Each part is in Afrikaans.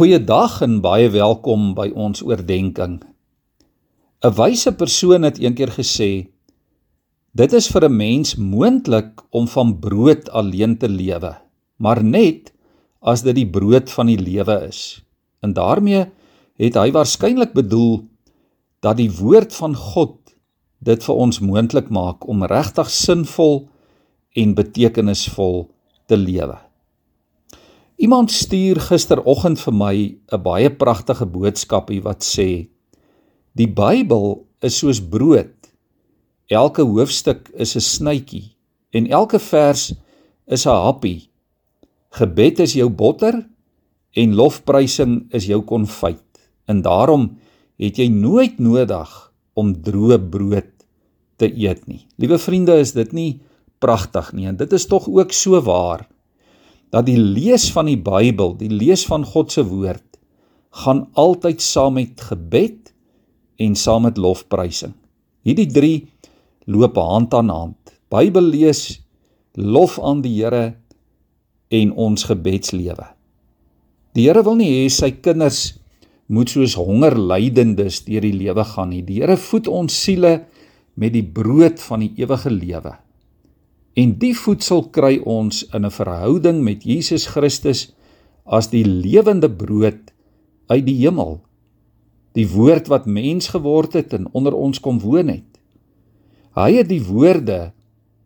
Goeiedag en baie welkom by ons oordeenking. 'n Wyse persoon het eendag gesê: Dit is vir 'n mens moontlik om van brood alleen te lewe, maar net as dit die brood van die lewe is. En daarmee het hy waarskynlik bedoel dat die woord van God dit vir ons moontlik maak om regtig sinvol en betekenisvol te lewe. Iemand stuur gisteroggend vir my 'n baie pragtige boodskapie wat sê: Die Bybel is soos brood. Elke hoofstuk is 'n snytjie en elke vers is 'n happie. Gebed is jou botter en lofprysing is jou konfyt. En daarom het jy nooit nodig om droë brood te eet nie. Liewe vriende, is dit nie pragtig nie? En dit is tog ook so waar dat die lees van die Bybel, die lees van God se woord gaan altyd saam met gebed en saam met lofprysing. Hierdie 3 loop hand aan hand. Bybel lees, lof aan die Here en ons gebedslewe. Die Here wil nie hê sy kinders moet soos hongerlydendes deur die lewe gaan nie. Die Here voed ons siele met die brood van die ewige lewe. En die voedsel kry ons in 'n verhouding met Jesus Christus as die lewende brood uit die hemel. Die woord wat mens geword het en onder ons kom woon het. Hy het die woorde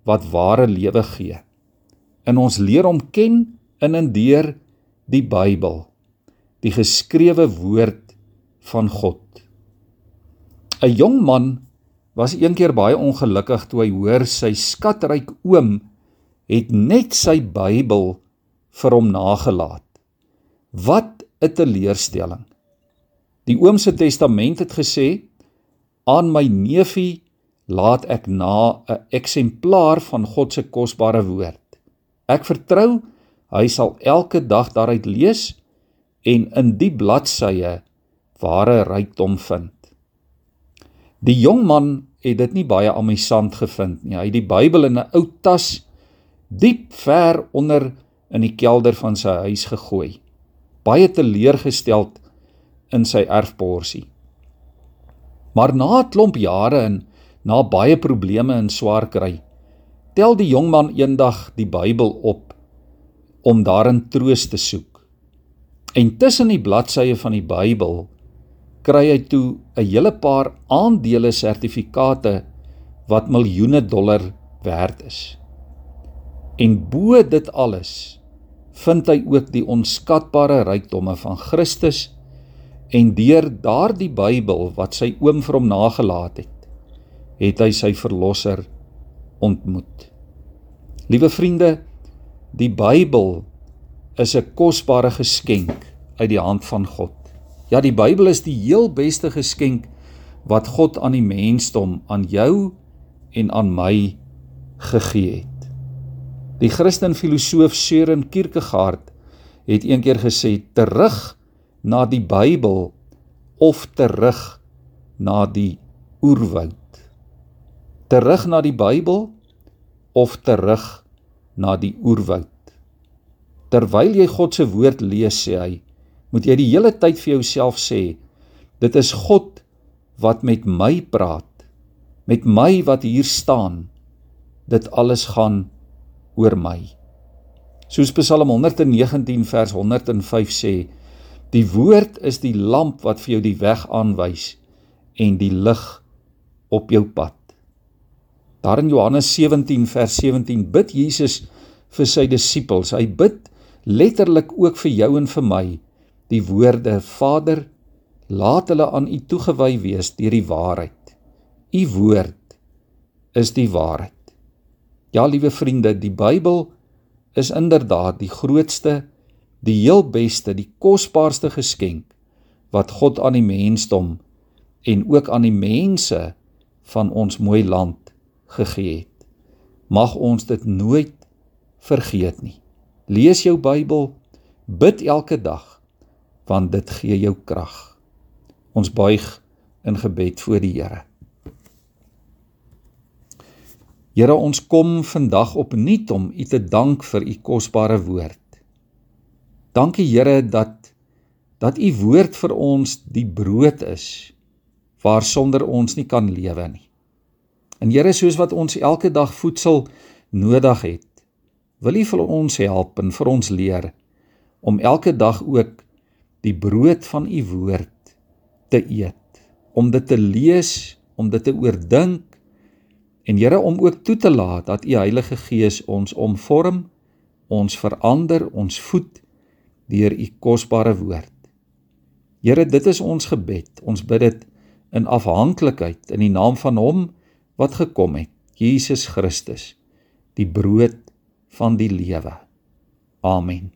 wat ware lewe gee. In ons leer om ken in en deur die Bybel, die geskrewe woord van God. 'n Jong man was eendag baie ongelukkig toe hy hoor sy skatryk oom het net sy Bybel vir hom nagelaat. Wat 'n teleurstelling. Die oom se testament het gesê aan my neefie laat ek na 'n eksemplaar van God se kosbare woord. Ek vertrou hy sal elke dag daaruit lees en in die bladsye ware rykdom vind. Die jong man het dit nie baie amusant gevind nie. Hy het die Bybel in 'n ou tas diep ver onder in die kelder van sy huis gegooi. Baie teleurgesteld in sy erfporsie. Maar na 'n klomp jare en na baie probleme en swaar kry, tel die jong man eendag die Bybel op om daarin troos te soek. En tussen die bladsye van die Bybel kry hy toe 'n hele paar aandele sertifikate wat miljoene dollar werd is. En bo dit alles vind hy ook die onskatbare rykdomme van Christus en deur daardie Bybel wat sy oom vir hom nagelaat het, het hy sy verlosser ontmoet. Liewe vriende, die Bybel is 'n kosbare geskenk uit die hand van God. Ja, die Bybel is die heel beste geskenk wat God aan die mensdom, aan jou en aan my gegee het. Die Christen filosoof Søren Kierkegaard het eendag gesê: "Terug na die Bybel of terug na die oerwoud." Terug na die Bybel of terug na die oerwoud. Terwyl jy God se woord lees, sê hy, moet jy die hele tyd vir jouself sê dit is God wat met my praat met my wat hier staan. Dit alles gaan oor my. Soos Psalm 119 vers 105 sê die woord is die lamp wat vir jou die weg aanwys en die lig op jou pad. Daar in Johannes 17 vers 17 bid Jesus vir sy disippels. Hy bid letterlik ook vir jou en vir my die woorde Vader laat hulle aan u toegewy wees deur die waarheid. U woord is die waarheid. Ja liewe vriende die Bybel is inderdaad die grootste die heel beste die kosbaarste geskenk wat God aan die mensdom en ook aan die mense van ons mooi land gegee het. Mag ons dit nooit vergeet nie. Lees jou Bybel bid elke dag want dit gee jou krag. Ons buig in gebed voor die Here. Here, ons kom vandag opnuut om U te dank vir U kosbare woord. Dankie Here dat dat u woord vir ons die brood is waarsonder ons nie kan lewe nie. En Here, soos wat ons elke dag voedsel nodig het, wil U vir ons help en vir ons leer om elke dag ook die brood van U woord te eet, om dit te lees, om dit te oordink en Here om ook toe te laat dat U Heilige Gees ons omvorm, ons verander, ons voed deur U kosbare woord. Here, dit is ons gebed. Ons bid dit in afhanklikheid in die naam van Hom wat gekom het, Jesus Christus, die brood van die lewe. Amen.